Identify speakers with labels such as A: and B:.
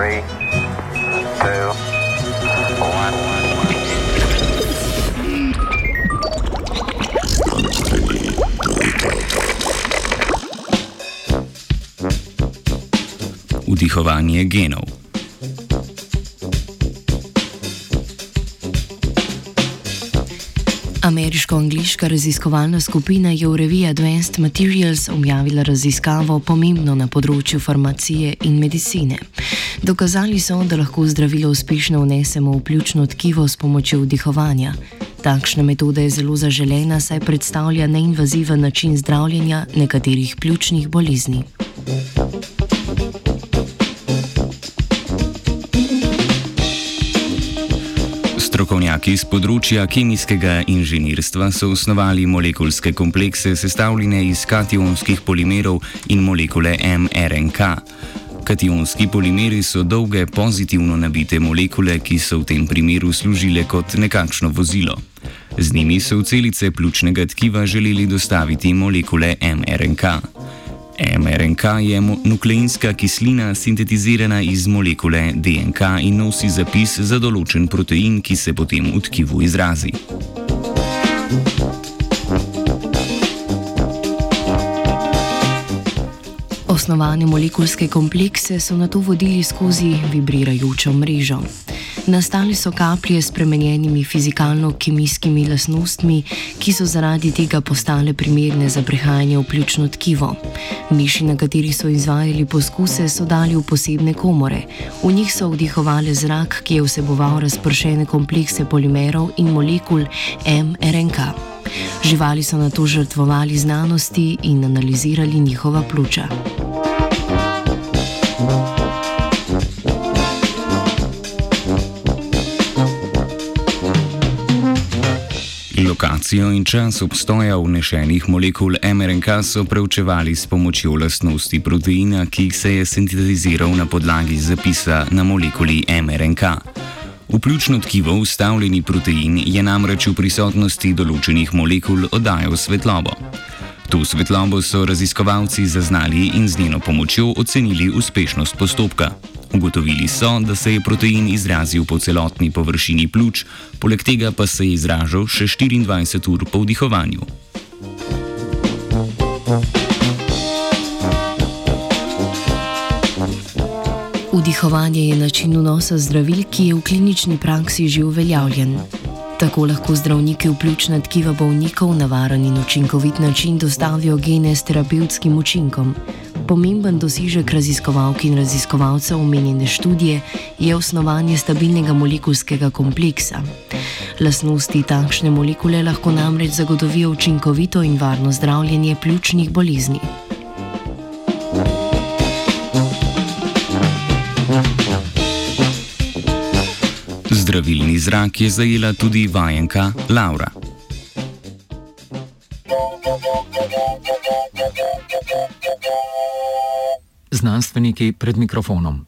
A: Three, two.
B: Vdihovanje genov. Ameriško-angliška raziskovalna skupina je v reviji Advanced Materials objavila raziskavo pomembno na področju farmacije in medicine. Dokazali so, da lahko zdravilo uspešno vnesemo v pljučno tkivo s pomočjo vdihovanja. Takšna metoda je zelo zaželena, saj predstavlja neinvaziven način zdravljenja nekaterih pljučnih bolezni. Strokovnjaki z področja kemijskega inženirstva so osnovali molekulske komplekse sestavljene iz kationskih polimerov in molekule mRNK. Kationski polimeri so dolge pozitivno nabite molekule, ki so v tem primeru služile kot nekakšno vozilo. Z njimi so v celice pljučnega tkiva želeli dostaviti molekule mRNK. mRNK je nukleinska kislina sintetizirana iz molekule DNK in nosi zapis za določen protein, ki se potem v tkivu izrazi. Osnovane molekulske komplekse so na to vodili skozi vibrirajočo mrežo. Nastali so kaplje s spremenjenimi fizikalno-kemijskimi lastnostmi, ki so zaradi tega postale primerne za prehajanje v pljučno tkivo. Miši, na katerih so izvajali poskuse, so dali v posebne komore. V njih so vdihovali zrak, ki je vseboval razpršene komplekse polimerov in molekul mRNK. Živali so na to žrtvovali znanosti in analizirali njihova pljuča. Lokacijo in čas obstoja vnešenih molekul mRNK so preučevali s pomočjo lastnosti proteina, ki se je sintetiziral na podlagi zapisa na molekuli mRNK. V pljučno tkivo ustavljeni protein je namreč v prisotnosti določenih molekul oddajal svetlobo. To svetlobo so raziskovalci zaznali in z njeno pomočjo ocenili uspešnost postopka. Ugotovili so, da se je protein izrazil po celotni površini pljuč, poleg tega pa se je izražal še 24 ur po vdihovanju. Vdihovanje je način vnosa zdravil, ki je v klinični praksi že uveljavljen. Tako lahko zdravniki v pljučna tkiva bolnikov na varen in učinkovit način dostavijo gene s terapevtskim učinkom. Pomemben dosežek raziskovalk in raziskovalcev omenjene študije je osnovanje stabilnega molekulskega kompleksa. Lasnosti takšne molekule lahko namreč zagotovijo učinkovito in varno zdravljenje pljučnih bolezni. Zdravilni zrak je zajela tudi vajenka Laura.
C: znanstveniki pred mikrofonom.